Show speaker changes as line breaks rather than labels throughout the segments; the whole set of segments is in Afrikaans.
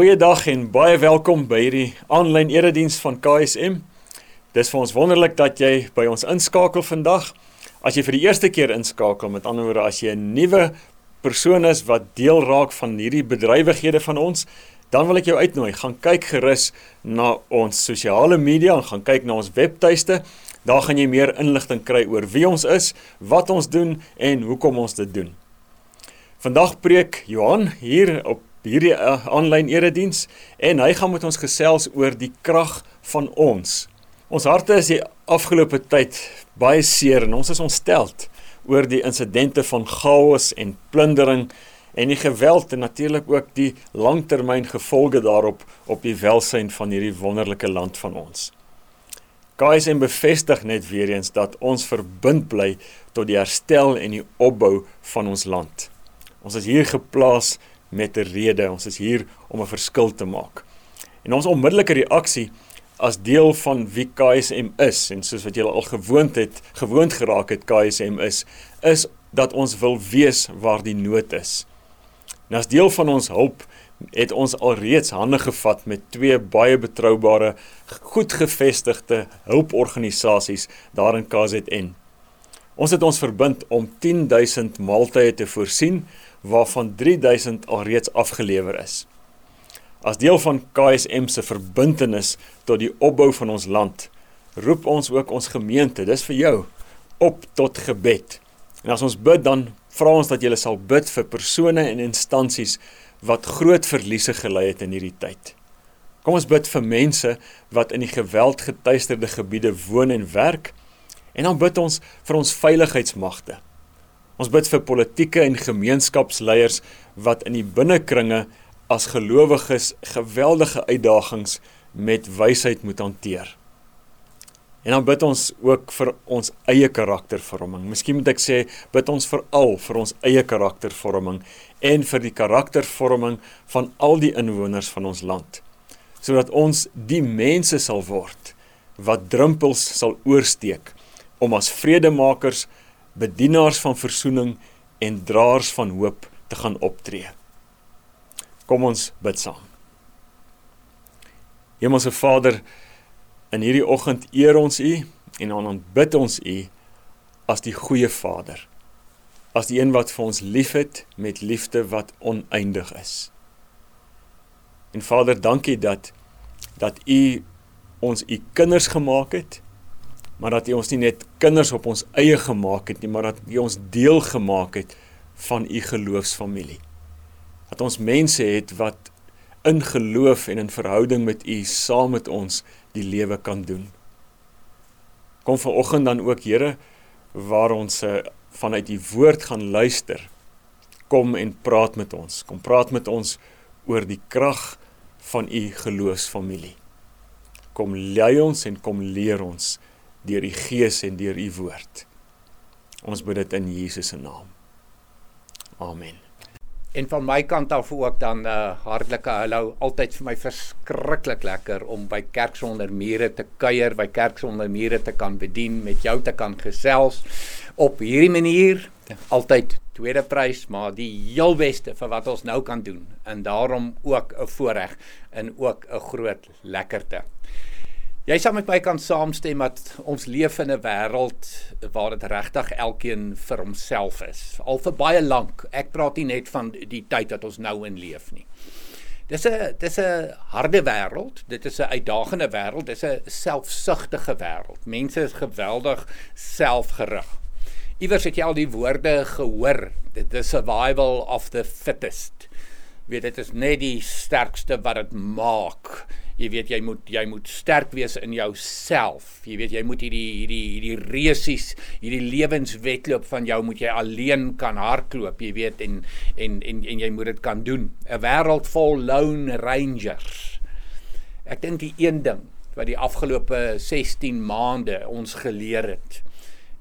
Goeiedag en baie welkom by hierdie aanlyn erediens van KSM. Dis vir ons wonderlik dat jy by ons inskakel vandag. As jy vir die eerste keer inskakel, met ander woorde as jy 'n nuwe persoon is wat deel raak van hierdie bedrywighede van ons, dan wil ek jou uitnooi, gaan kyk gerus na ons sosiale media en gaan kyk na ons webtuiste. Daar gaan jy meer inligting kry oor wie ons is, wat ons doen en hoekom ons dit doen. Vandag preek Johan hier op hierdie uh, aanlyn erediens en hy gaan met ons gesels oor die krag van ons. Ons harte is die afgelope tyd baie seer en ons is ontsteld oor die insidente van chaos en plundering en die geweld en natuurlik ook die langtermyn gevolge daarop op die welsyn van hierdie wonderlike land van ons. KSM bevestig net weer eens dat ons verbind bly tot die herstel en die opbou van ons land. Ons is hier geplaas met 'n rede. Ons is hier om 'n verskil te maak. En ons onmiddellike reaksie as deel van wie KSM is en soos wat julle al gewoond het, gewoond geraak het KSM is, is dat ons wil weet waar die nood is. En as deel van ons hulp het ons alreeds hande gevat met twee baie betroubare, goed gevestigde hulporganisasies daar in KZN. Ons het ons verbind om 10000 maaltye te voorsien waarvan 3000 alreeds afgelewer is. As deel van KSM se verbintenis tot die opbou van ons land, roep ons ook ons gemeente, dis vir jou, op tot gebed. En as ons bid dan vra ons dat jy sal bid vir persone en instansies wat groot verliese gelei het in hierdie tyd. Kom ons bid vir mense wat in die geweldgetuisterde gebiede woon en werk en dan bid ons vir ons veiligheidsmagte Ons bid vir politieke en gemeenskapsleiers wat in die binnekringe as gelowiges geweldige uitdagings met wysheid moet hanteer. En dan bid ons ook vir ons eie karaktervorming. Miskien moet ek sê bid ons veral vir ons eie karaktervorming en vir die karaktervorming van al die inwoners van ons land. Sodat ons die mense sal word wat drempels sal oorsteek om as vredemakers bedienaars van verzoening en draers van hoop te gaan optree. Kom ons bid saam. Hemelse Vader, in hierdie oggend eer ons U en aanbid ons U as die goeie Vader. As die een wat vir ons liefhet met liefde wat oneindig is. En Vader, dankie dat dat U ons U kinders gemaak het maar dat U ons nie net kinders op ons eie gemaak het nie, maar dat U ons deel gemaak het van U geloofsfamilie. Dat ons mense het wat in geloof en in verhouding met U saam met ons die lewe kan doen. Kom vanoggend dan ook Here waar ons eh, vanuit U woord gaan luister. Kom en praat met ons. Kom praat met ons oor die krag van U geloofsfamilie. Kom lei ons en kom leer ons deur die Gees en deur u woord. Ons bid dit in Jesus se naam. Amen.
En van my kant af ook dan 'n uh, eh, hartlike hallo. Altyd vir my verskriklik lekker om by Kerk sonder mure te kuier, by Kerk sonder mure te kan bedien, met jou te kan gesels op hierdie manier. Altyd tweede prys, maar die heel beste vir wat ons nou kan doen. En daarom ook 'n voorreg en ook 'n groot lekkerte. Jy sal met my kan saamstem dat ons leef in 'n wêreld waar dit regtig elkeen vir homself is. Al vir baie lank. Ek praat nie net van die tyd wat ons nou in leef nie. Dis 'n dis 'n harde wêreld. Dit is 'n uitdagende wêreld. Dis 'n selfsugtige wêreld. Mense is geweldig selfgerig. Iewers het jy al die woorde gehoor. Dit is survival of the fittest. Weet dit is net die sterkste wat dit maak jy weet jy moet jy moet sterk wees in jouself. Jy weet jy moet hierdie hierdie hierdie resies, hierdie lewenswetloop van jou moet jy alleen kan hardloop, jy weet en en en en jy moet dit kan doen. 'n Wêreld vol lone rangers. Ek dink die een ding wat die afgelope 16 maande ons geleer het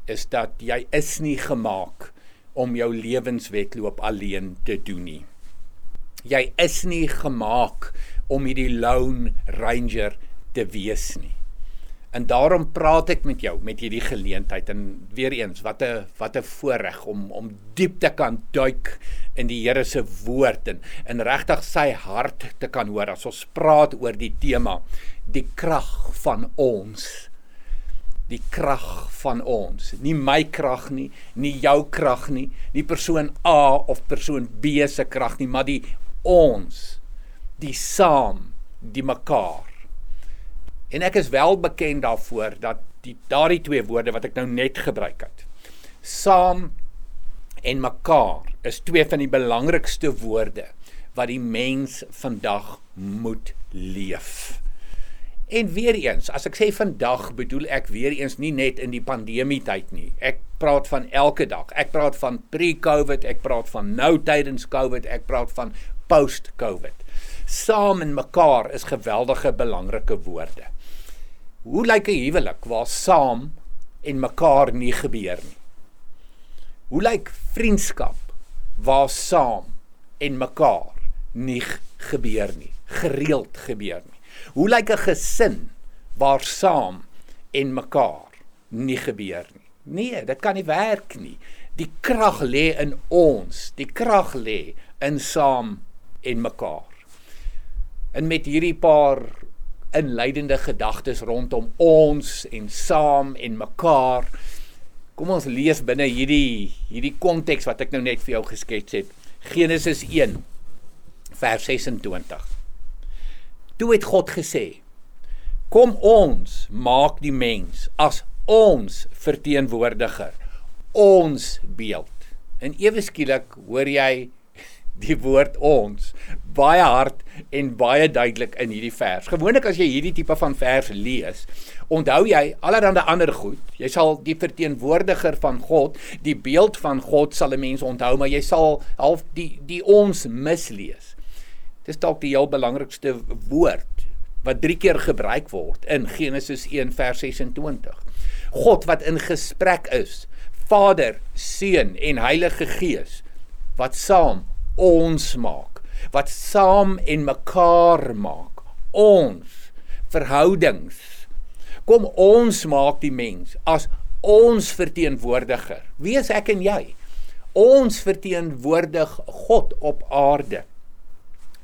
is dat jy is nie gemaak om jou lewenswetloop alleen te doen nie. Jy is nie gemaak om hierdie lone ranger te wees nie. En daarom praat ek met jou met hierdie geleentheid en weer eens wat 'n wat 'n voorreg om om diep te kan duik in die Here se woord en en regtig sy hart te kan hoor as ons praat oor die tema die krag van ons. Die krag van ons. Nie my krag nie nie jou krag nie nie persoon A of persoon B se krag nie maar die ons die saam die mekaar En ek is wel bekend daarvoor dat die daardie twee woorde wat ek nou net gebruik het. Saam en mekaar is twee van die belangrikste woorde wat die mens vandag moet leef. En weer eens, as ek sê vandag, bedoel ek weer eens nie net in die pandemie tyd nie. Ek praat van elke dag. Ek praat van pre-COVID, ek praat van nou tydens COVID, ek praat van post-COVID. Saam en mekaar is geweldige belangrike woorde. Hoe lyk 'n huwelik waar saam en mekaar nie gebeur nie? Hoe lyk vriendskap waar saam en mekaar nie gebeur nie, gereeld gebeur nie? Hoe lyk 'n gesin waar saam en mekaar nie gebeur nie? Nee, dit kan nie werk nie. Die krag lê in ons. Die krag lê in saam en mekaar. En met hierdie paar inleidende gedagtes rondom ons en saam en mekaar. Kom ons lees binne hierdie hierdie konteks wat ek nou net vir jou geskets het. Genesis 1 vers 26. Toe het God gesê: Kom ons maak die mens as ons verteenwoordiger, ons beeld. En ewe skielik hoor jy die woord ons baie hard en baie duidelik in hierdie vers. Gewoonlik as jy hierdie tipe van vers lees, onthou jy allerhande ander goed. Jy sal die verteenwoordiger van God, die beeld van God sal 'n mens onthou, maar jy sal half die die ons mislees. Dis dalk die heel belangrikste woord wat 3 keer gebruik word in Genesis 1 vers 26. God wat in gesprek is, Vader, Seun en Heilige Gees wat saam ons maak, wat saam en mekaar maak. Ons verhoudings. Kom ons maak die mens as ons verteenwoordiger. Wie is ek en jy? Ons verteenwoordig God op aarde.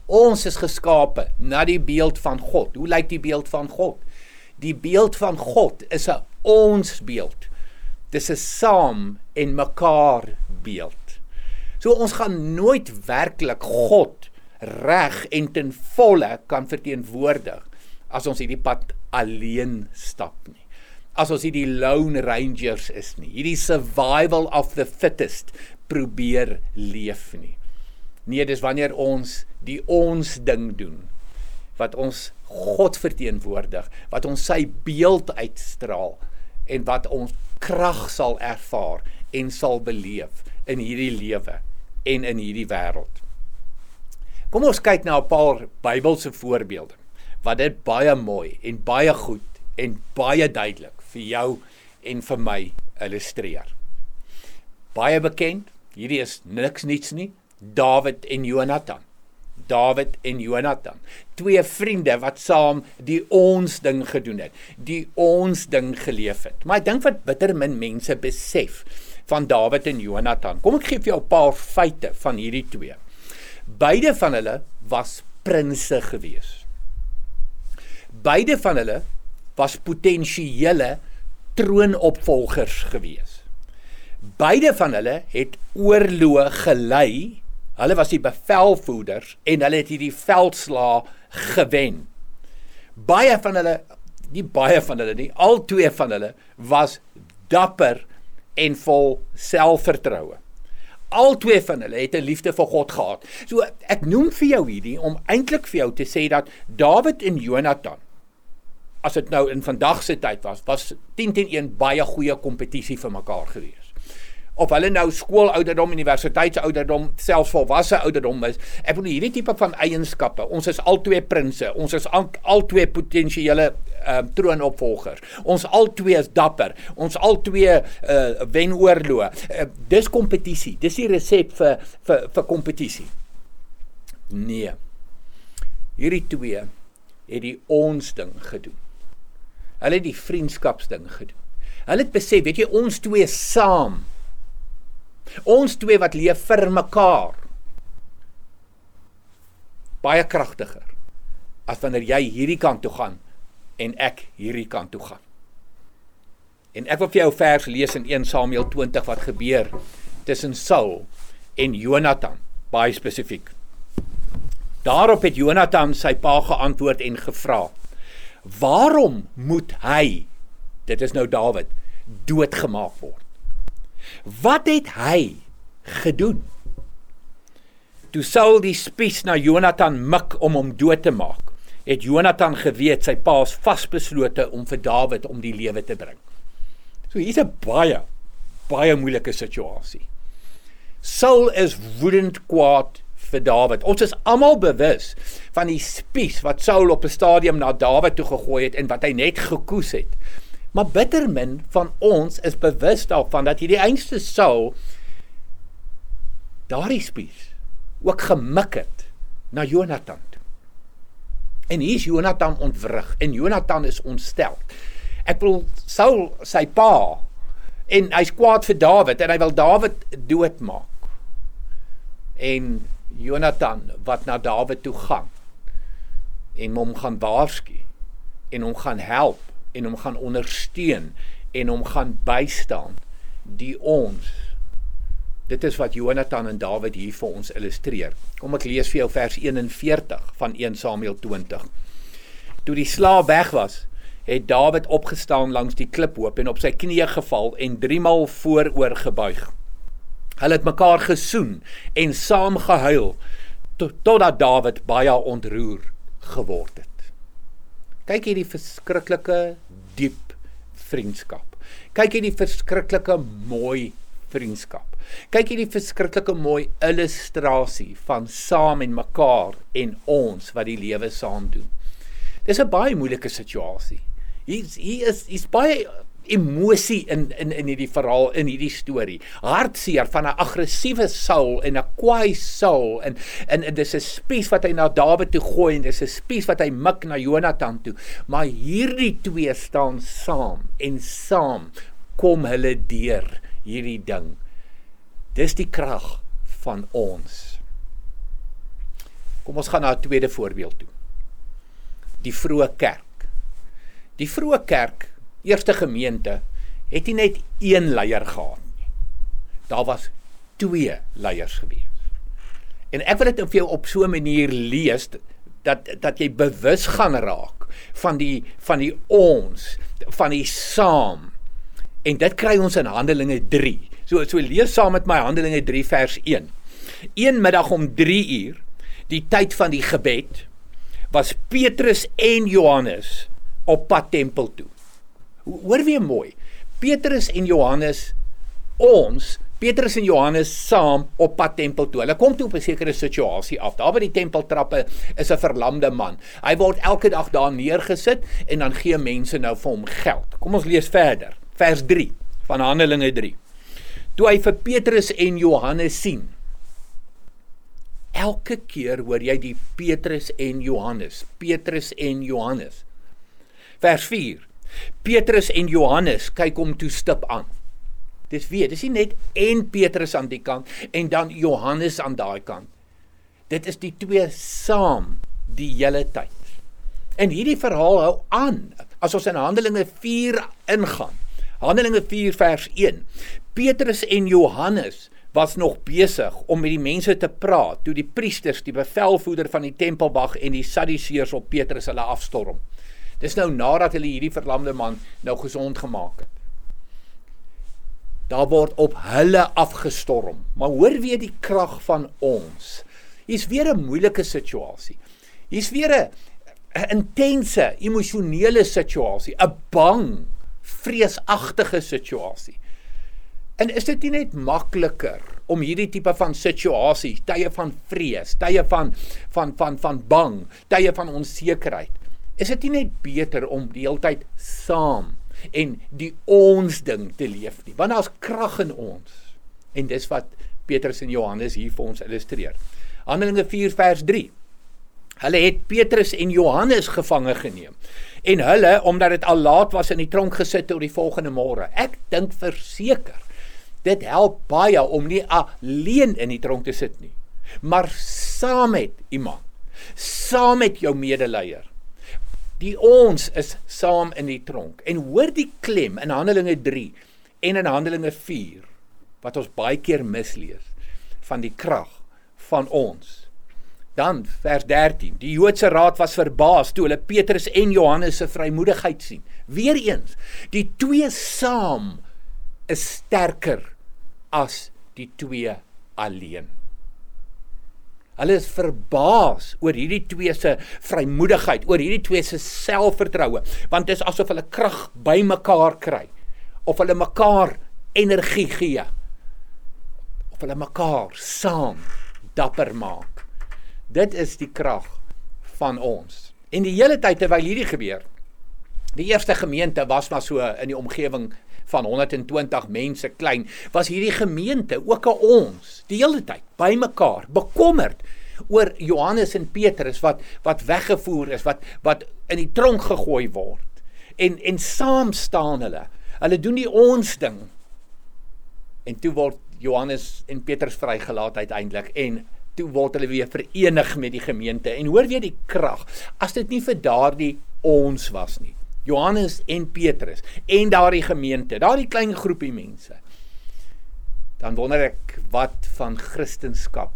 Ons is geskape na die beeld van God. Hoe lyk die beeld van God? Die beeld van God is 'n ons beeld. Dis 'n saam en mekaar beeld. So ons gaan nooit werklik God reg en ten volle kan verteenwoordig as ons hierdie pad alleen stap nie. As ons hierdie lone rangers is nie. Hierdie survival of the fittest probeer leef nie. Nee, dis wanneer ons die ons ding doen wat ons God verteenwoordig, wat ons sy beeld uitstraal en wat ons krag sal ervaar en sal beleef in hierdie lewe en in hierdie wêreld. Kom ons kyk na 'n paar Bybelse voorbeelde wat dit baie mooi en baie goed en baie duidelik vir jou en vir my illustreer. Baie bekend, hierdie is niks niets nie, Dawid en Jonathan. Dawid en Jonathan, twee vriende wat saam die ons ding gedoen het, die ons ding geleef het. Maar ek dink wat bitter min mense besef van Dawid en Jonathan. Kom ek gee vir jou 'n paar feite van hierdie twee. Beide van hulle was prinses gewees. Beide van hulle was potensiële troonopvolgers gewees. Beide van hulle het oorloë gelei. Hulle was die bevelvoerders en hulle het hierdie veldslaa gewen. Baie van hulle, nie baie van hulle nie, al twee van hulle was dapper en vol selfvertroue. Al twee van hulle het 'n liefde vir God gehad. So ek noem vir jou hierdie om eintlik vir jou te sê dat Dawid en Jonathan as dit nou in vandag se tyd was, was 10 teen 1 baie goeie kompetisie vir mekaar gewees of hulle nou skoolouderdom, universiteitsouderdom, selfs volwasse ouderdom is. Ek bedoel hierdie tipe van eienskappe. Ons is albei prinses. Ons is al albei potensiële ehm uh, troonopvolgers. Ons albei is dapper. Ons albei uh wen oorloë. Uh, dis kompetisie. Dis die resep vir vir vir kompetisie. Nee. Hierdie twee het die ons ding gedoen. Hulle het die vriendskapsding gedoen. Hulle het besef, weet jy, ons twee saam. Ons twee wat leef vir mekaar. Baie kragtiger as wanneer jy hierdie kant toe gaan en ek hierdie kant toe gaan. En ek wil vir jou vers lees in 1 Samuel 20 wat gebeur tussen Saul en Jonathan, baie spesifiek. Daarop het Jonathan sy pa geantwoord en gevra: "Waarom moet hy, dit is nou Dawid, doodgemaak word? Wat het hy gedoen?" Toe Saul die spies na Jonathan mik om hom dood te maak, het Jonathan geweet sy pa is vasbeslote om vir Dawid om die lewe te bring. So hier's 'n baie baie moeilike situasie. Saul is woedend kwaad vir Dawid. Ons is almal bewus van die spies wat Saul op 'n stadium na Dawid toe gegooi het en wat hy net gekoes het. Maar bittermin van ons is bewus daarvan dat hierdie einste Saul daardie spies ook gemik het na Jonathan. En hier is Jonathan ontwrig en Jonathan is ontstel. Ek wil Saul sy pa en hy's kwaad vir Dawid en hy wil Dawid doodmaak. En Jonathan wat na Dawid toe gaan en hom gaan waarsku en hom gaan help en hom gaan ondersteun en hom gaan bystaan. Die ons. Dit is wat Jonathan en Dawid hier vir ons illustreer. Kom ek lees vir jou vers 41 van 1 Samuel 20 toe die slaaf weg was het Dawid opgestaan langs die kliphoop en op sy knieë geval en 3 maal vooroor gebuig. Hulle het mekaar gesoen en saam gehuil totdat Dawid baie ontroer geword het. Kyk hierdie verskriklike diep vriendskap. Kyk hierdie verskriklike mooi vriendskap. Kyk hierdie verskriklike mooi illustrasie van saam en mekaar en ons wat die lewe saam doen. Dis 'n baie moeilike situasie. Hier hier is hier's baie emosie in in in hierdie verhaal in hierdie storie. Hartseer van 'n aggressiewe Saul en 'n kwaai Saul en en, en dis 'n spies wat hy na Dawid toe gooi en dis 'n spies wat hy mik na Jonathan toe. Maar hierdie twee staan saam en saam kom hulle deur hierdie ding. Dis die krag van ons. Kom ons gaan na 'n tweede voorbeeld toe. Die vroeë kerk. Die vroeë kerk eerste gemeente het nie net een leier gehad nie. Daar was twee leiers gewees. En ek wil dit vir jou op so 'n manier lees dat dat jy bewus gaan raak van die van die ons, van die saam. En dit kry ons in Handelinge 3. So so lees saam met my Handelinge 3 vers 1. Een middag om 3 uur, die tyd van die gebed, was Petrus en Johannes op pad tempel toe. Hoor weer mooi. Petrus en Johannes ons Petrus en Johannes saam op pad tempel toe. Hulle kom toe op 'n sekere situasie af. Daar by die tempeltrappe is 'n verlamde man. Hy word elke dag daar neergesit en dan gee mense nou vir hom geld. Kom ons lees verder. Vers 3 van Handelinge 3. Toe hy vir Petrus en Johannes sien. Elke keer hoor jy die Petrus en Johannes, Petrus en Johannes. Vers Petrus en Johannes kyk hom toe stip aan. Dis weet, dis nie net en Petrus aan die kant en dan Johannes aan daai kant. Dit is die twee saam die hele tyd. En hierdie verhaal hou aan as ons in Handelinge 4 ingaan. Handelinge 4 vers 1. Petrus en Johannes was nog besig om met die mense te praat toe die priesters, die bevelvoerder van die tempelwag en die Sadduseërs op Petrus hulle afstorm. Dis nou nadat hulle hierdie verlamde man nou gesond gemaak het. Daar word op hulle afgestorm. Maar hoor weer die krag van ons. Hier's weer 'n moeilike situasie. Hier's weer 'n 'n intense emosionele situasie, 'n bang, vreesagtige situasie. En is dit nie net makliker om hierdie tipe van situasie, tye van vrees, tye van van van van bang, tye van onsekerheid Is dit nie net beter om die hele tyd saam en die ons ding te leef nie? Want daar's krag in ons. En dis wat Petrus en Johannes hier vir ons illustreer. Handelinge 4 vers 3. Hulle het Petrus en Johannes gevange geneem en hulle omdat dit al laat was in die tronk gesit oor die volgende môre. Ek dink verseker dit help baie om nie alleen in die tronk te sit nie, maar saam met iemand, saam met jou medeleier. Die ons is saam in die tronk. En hoor die klem in Handelinge 3 en in Handelinge 4 wat ons baie keer mislees van die krag van ons. Dan vers 13. Die Joodse raad was verbaas toe hulle Petrus en Johannes se vrymoedigheid sien. Weereens, die twee saam is sterker as die twee alleen. Hulle is verbaas oor hierdie twee se vrymoedigheid, oor hierdie twee se selfvertroue, want dit is asof hulle krag bymekaar kry of hulle mekaar energie gee of hulle mekaar saam dapper maak. Dit is die krag van ons. En die hele tyd terwyl hierdie gebeur, die eerste gemeente was maar so in die omgewing van 120 mense klein, was hierdie gemeente ook 'n ons, die hele tyd bymekaar, bekommerd oor Johannes en Petrus wat wat weggevoer is, wat wat in die tronk gegooi word. En en saam staan hulle. Hulle doen die ons ding. En toe word Johannes en Petrus vrygelaat uiteindelik en toe word hulle weer verenig met die gemeente en hoor weer die krag as dit nie vir daardie ons was nie Johannes en Petrus en daardie gemeente daardie klein groepie mense dan wonder ek wat van kristendom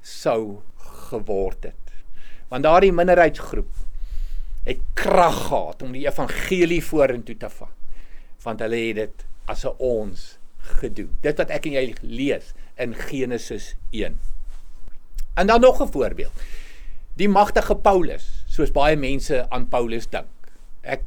sou geword het want daardie minderheidsgroep het krag gehad om die evangelie vorentoe te vat want hulle het dit as 'n ons gedoen. Dit wat ek en jy lees in Genesis 1. En dan nog 'n voorbeeld. Die magtige Paulus, soos baie mense aan Paulus dink. Ek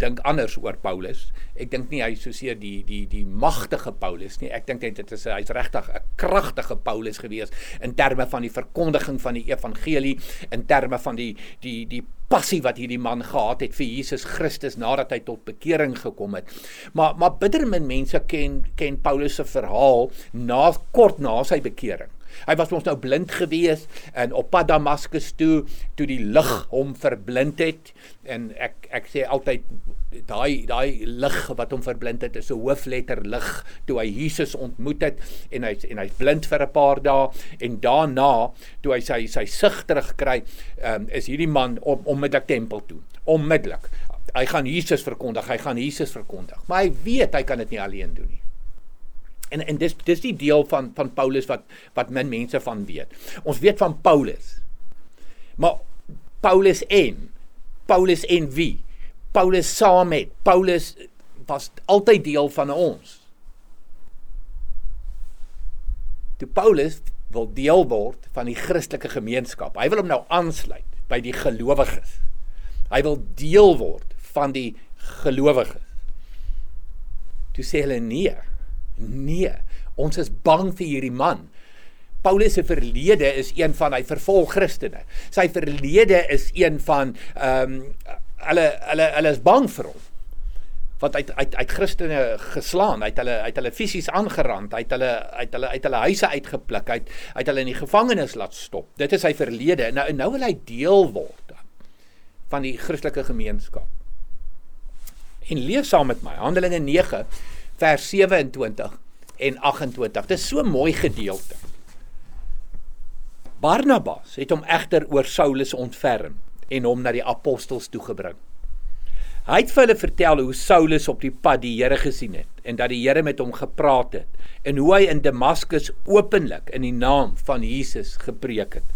dink anders oor Paulus. Ek dink nie hy is so seer die die die magtige Paulus nie. Ek dink dit is hy's regtig 'n kragtige Paulus gewees in terme van die verkondiging van die evangelie, in terme van die die die passie wat hierdie man gehad het vir Jesus Christus nadat hy tot bekering gekom het. Maar maar bitter min mense ken ken Paulus se verhaal na kort na sy bekering. Hy was ons nou blind gewees en op pad Damaskus toe toe die lig hom verblind het. En ek ek sê altyd daai daai lig wat hom verblind het is 'n hoofletter lig toe hy Jesus ontmoet het en hy en hy's blind vir 'n paar dae. En daarna toe hy sy sy sig terugkry um, is hierdie man om onmiddellik tempel toe. Onmiddellik. Hy gaan Jesus verkondig hy gaan Jesus verkondig. Maar hy weet hy kan dit nie alleen doen nie En en dis dis die deel van van Paulus wat wat min mense van weet. Ons weet van Paulus. Maar Paulus en Paulus en wie? Paulus saam met Paulus was altyd deel van ons. Toe Paulus wil deel word van die Christelike gemeenskap. Hy wil hom nou aansluit by die gelowiges. Hy wil deel word van die gelowiges. Toe sê hulle nee. Nee, ons is bang vir hierdie man. Paulus se verlede is een van hy vervolg Christene. Sy verlede is een van ehm um, hulle hulle hulle is bang vir hom. Want hy hy hy Christene geslaan, hy het hulle het hulle fisies aangerand, hy het hulle uit hulle uit hulle huise uitgepluk, hy het hulle in die gevangenis laat stop. Dit is sy verlede. Nou nou wil hy deel word van die Christelike gemeenskap. En lees saam met my Handelinge 9 vers 27 en 28. Dit is so mooi gedeelte. Barnabas het hom egter oor Saulus ontferm en hom na die apostels toegebring. Hy het vir hulle vertel hoe Saulus op die pad die Here gesien het en dat die Here met hom gepraat het en hoe hy in Damaskus openlik in die naam van Jesus gepreek het.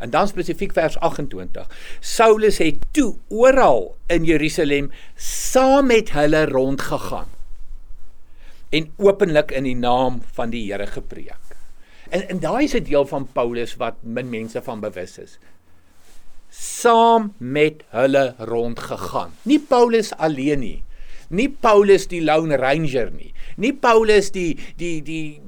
En dan spesifiek vers 28. Saulus het toe oral in Jerusalem saam met hulle rondgegaan en openlik in die naam van die Here gepreek. En en daai is 'n deel van Paulus wat min mense van bewus is. Saam met hulle rondgegaan. Nie Paulus alleen nie. Nie Paulus die lone ranger nie. Nie Paulus die die die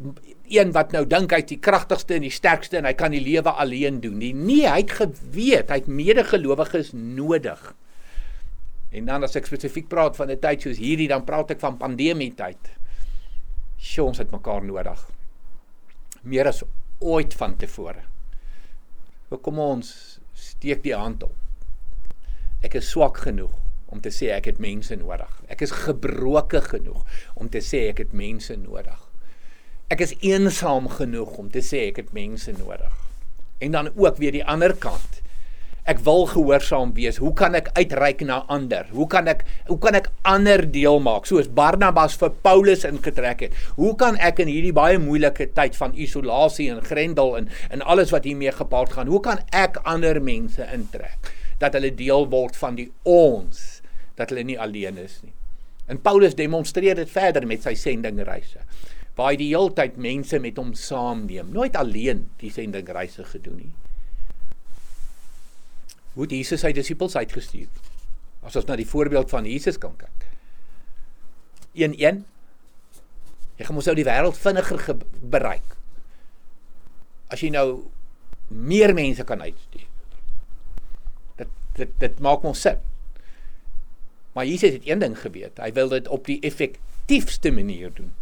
een wat nou dink hy's die kragtigste en die sterkste en hy kan die lewe alleen doen nie. Nee, hy het geweet hy het medegelowiges nodig. En dan as ek spesifiek praat van 'n tyd soos hierdie, dan praat ek van pandemie tyd. Sjoe, ons het mekaar nodig. Meer as ooit van tevore. So kom ons steek die hand op. Ek is swak genoeg om te sê ek het mense nodig. Ek is gebroke genoeg om te sê ek het mense nodig. Ek is eensaam genoeg om te sê ek het mense nodig. En dan ook weer die ander kant. Ek wil gehoorsaam wees. Hoe kan ek uitreik na ander? Hoe kan ek hoe kan ek ander deel maak soos Barnabas vir Paulus ingetrek het? Hoe kan ek in hierdie baie moeilike tyd van isolasie en grendel en en alles wat hiermee gepaard gaan, hoe kan ek ander mense intrek dat hulle deel word van die ons? dat hulle nie alleen is nie. En Paulus demonstreer dit verder met sy sendingreise. Waar hy die hele tyd mense met hom saamneem, nooit alleen die sendingreise gedoen nie. Hoe het Jesus sy disippels uitgestuur? As ons na die voorbeeld van Jesus kan kyk. 1:1 Jy gaan mos nou die wêreld vinniger bereik. As jy nou meer mense kan uitstuur. Dit dit dit maak mos sin. Maar Jesus het een ding geweet. Hy wil dit op die effektiefste manier doen.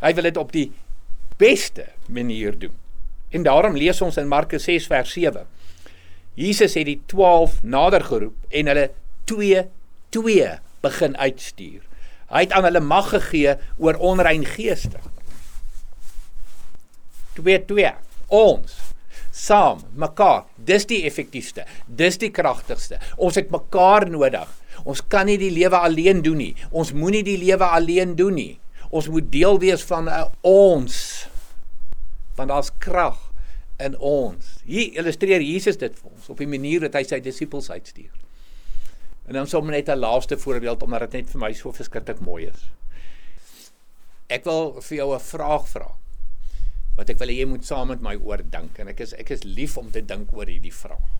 Hy wil dit op die beste manier doen. En daarom lees ons in Markus 6 vers 7. Jesus het die 12 nader geroep en hulle 2 2 begin uitstuur. Hy het aan hulle mag gegee oor onrein geeste. 2 2 ons saam mekaar dis die effektiefste dis die kragtigste ons het mekaar nodig Ons kan nie die lewe alleen doen nie. Ons moenie die lewe alleen doen nie. Ons moet deel wees van 'n uh, ons. Want daar's krag in ons. Hier illustreer Jesus dit vir ons op die manier wat hy sy disippels uitstuur. En dan sommer net 'n laaste voorbeeld omdat dit net vir my so verskriklik mooi is. Ek wil vir jou 'n vraag vra. Wat ek wil hê jy moet saam met my oordink en ek is ek is lief om te dink oor hierdie vraag.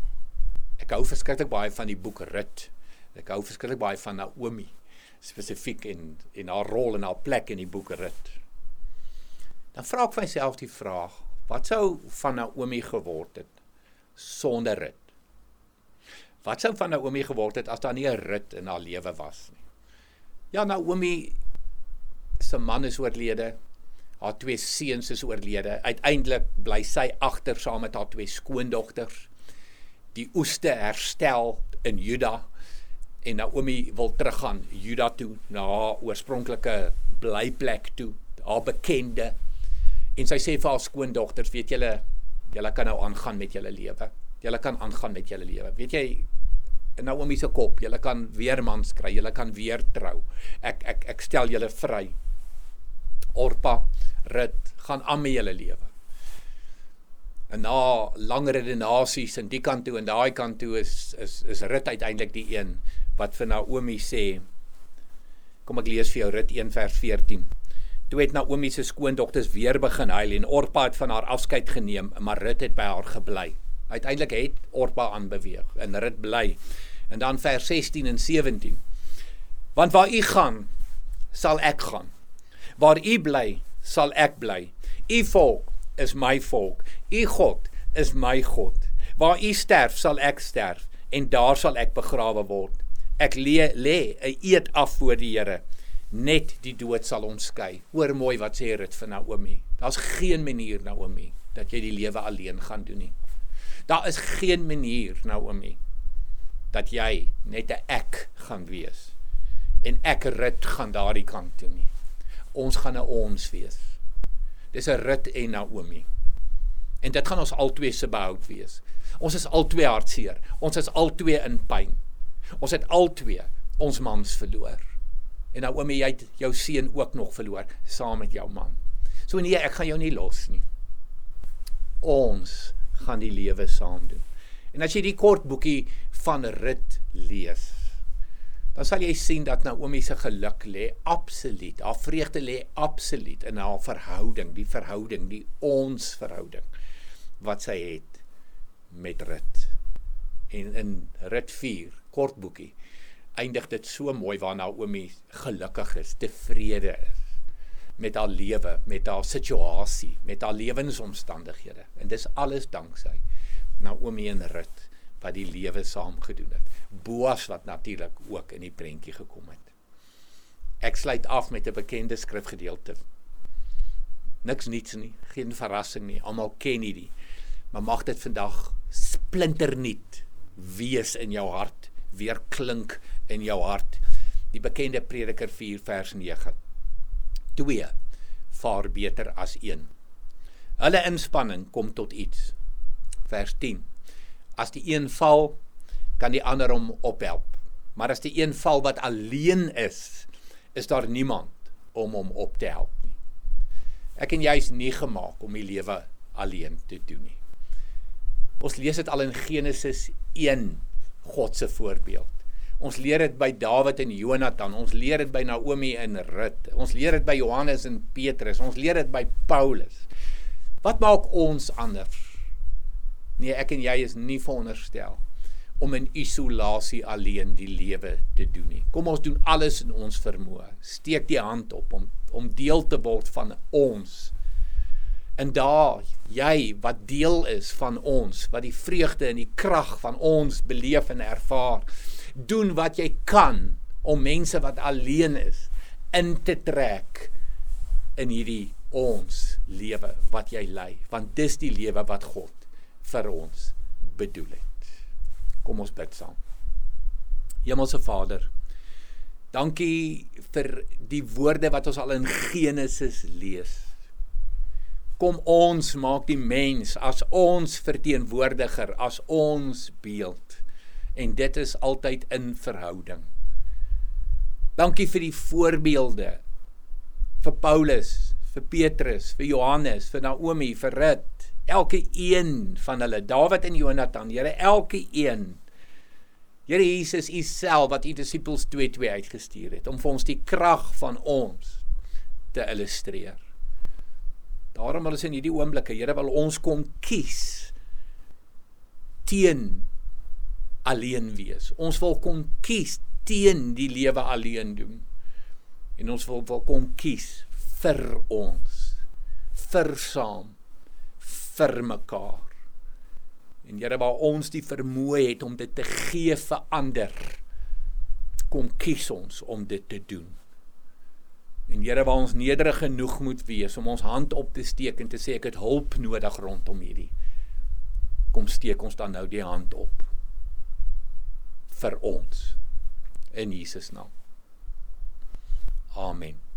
Ek hou verskriklik baie van die boek Rut. Ek hou verskriklik baie van Naomi spesifiek en en haar rol en haar plek in die boek Rut. Dan vra ek myself die vraag, wat sou van Naomi geword het sonder Rut? Wat sou van Naomi geword het as daar nie 'n Rut in haar lewe was nie? Ja, Naomi se man is oorlede. Haar twee seuns is oorlede. Uiteindelik bly sy agter saam met haar twee skoondogters. Die oeste herstel in Juda en Naomi wil teruggaan Juda toe na haar oorspronklike blyplek toe, haar bekende. En sy sê vir haar skoondogters, weet julle, julle kan nou aangaan met julle lewe. Julle kan aangaan met julle lewe. Weet jy Naomi se kop, julle kan weer mans kry, julle kan weer trou. Ek ek ek stel julle vry. Orpa, Rut, gaan aan met julle lewe. En na langer redenasies in die kant toe en daai kant toe is is is Rut uiteindelik die een wat vir Naomi sê Kom ek lees vir jou Rut 1 vers 14. Toe het Naomi se skoondogters weer begin huil en Orpa het van haar afskeid geneem, maar Rut het by haar gebly. Uiteindelik het Orpa aanbeweeg en Rut bly. En dan vers 16 en 17. Want waar u gaan, sal ek gaan. Waar u bly, sal ek bly. U volk is my volk. U God is my God. Waar u sterf, sal ek sterf en daar sal ek begrawe word. Ek lê lê 'n eed af voor die Here. Net die dood sal ons skei. Hoor mooi wat sê dit vir Naomi. Daar's geen manier Naomi dat jy die lewe alleen gaan doen nie. Daar is geen manier Naomi dat jy net 'n ek gaan wees. En ek rit gaan daardie kant toe nie. Ons gaan 'n ons wees. Dis 'n rit en Naomi. En dit gaan ons albei se behoud wees. Ons is albei hartseer. Ons is albei in pyn. Ons het al twee ons mans verloor. En nou oomie jy het jou seun ook nog verloor saam met jou man. So nee, ek gaan jou nie los nie. Ons gaan die lewe saam doen. En as jy die kort boekie van Rut lees, dan sal jy sien dat Naomi se geluk lê absoluut, haar vreugde lê absoluut in haar verhouding, die verhouding, die ons verhouding wat sy het met Rut. En in Rut 4 kort boekie eindig dit so mooi waar Naomi gelukkig is, tevrede is met haar lewe, met haar situasie, met haar lewensomstandighede. En dis alles danksy Naomi en Rut wat die lewe saam gedoen het. Boas wat natuurlik ook in die prentjie gekom het. Ek sluit af met 'n bekende skrifgedeelte. Niks niets nie, geen verrassing nie. Almal ken hierdie. Maar mag dit vandag splinternuut wees in jou hart weer klink in jou hart. Die bekende Prediker 4 vers 9. 2 vaar beter as 1. Hulle inspanning kom tot iets. Vers 10. As die een val, kan die ander hom ophelp. Maar as die een val wat alleen is, is daar niemand om hom op te help nie. Ek en jy is nie gemaak om die lewe alleen te doen nie. Ons lees dit al in Genesis 1, God se voorbeeld. Ons leer dit by Dawid en Jonatan, ons leer dit by Naomi en Rut. Ons leer dit by Johannes en Petrus, ons leer dit by Paulus. Wat maak ons anders? Nee, ek en jy is nie veronderstel om in isolasie alleen die lewe te doen nie. Kom ons doen alles in ons vermoë. Steek die hand op om om deel te word van ons. En daar jy wat deel is van ons, wat die vreugde en die krag van ons beleef en ervaar, doen wat jy kan om mense wat alleen is in te trek in hierdie ons lewe wat jy lei, want dis die lewe wat God vir ons bedoel het. Kom ons bid saam. Hemelse Vader, dankie vir die woorde wat ons al in Genesis lees. Kom ons maak die mens as ons verteenwoordiger, as ons beeld. En dit is altyd in verhouding. Dankie vir die voorbeelde vir Paulus, vir Petrus, vir Johannes, vir Naomi, vir Rut, elke een van hulle, Dawid en Jonathan, Here, elke een. Here Jesus, U self wat U disippels 2-2 uitgestuur het om vir ons die krag van ons te illustreer. Daarom wil ons in hierdie oomblikke, Here, wil ons kom kies teen alleen wees. Ons wil kom kies teen die lewe alleen doen. En ons wil wil kom kies vir ons. Vir saam vir mekaar. En Here waar ons die vermoë het om dit te gee vir ander, kom kies ons om dit te doen. En Here waar ons nederig genoeg moet wees om ons hand op te steek en te sê ek het hulp nodig rondom hierdie. Kom steek ons dan nou die hand op vir ons in Jesus naam. Amen.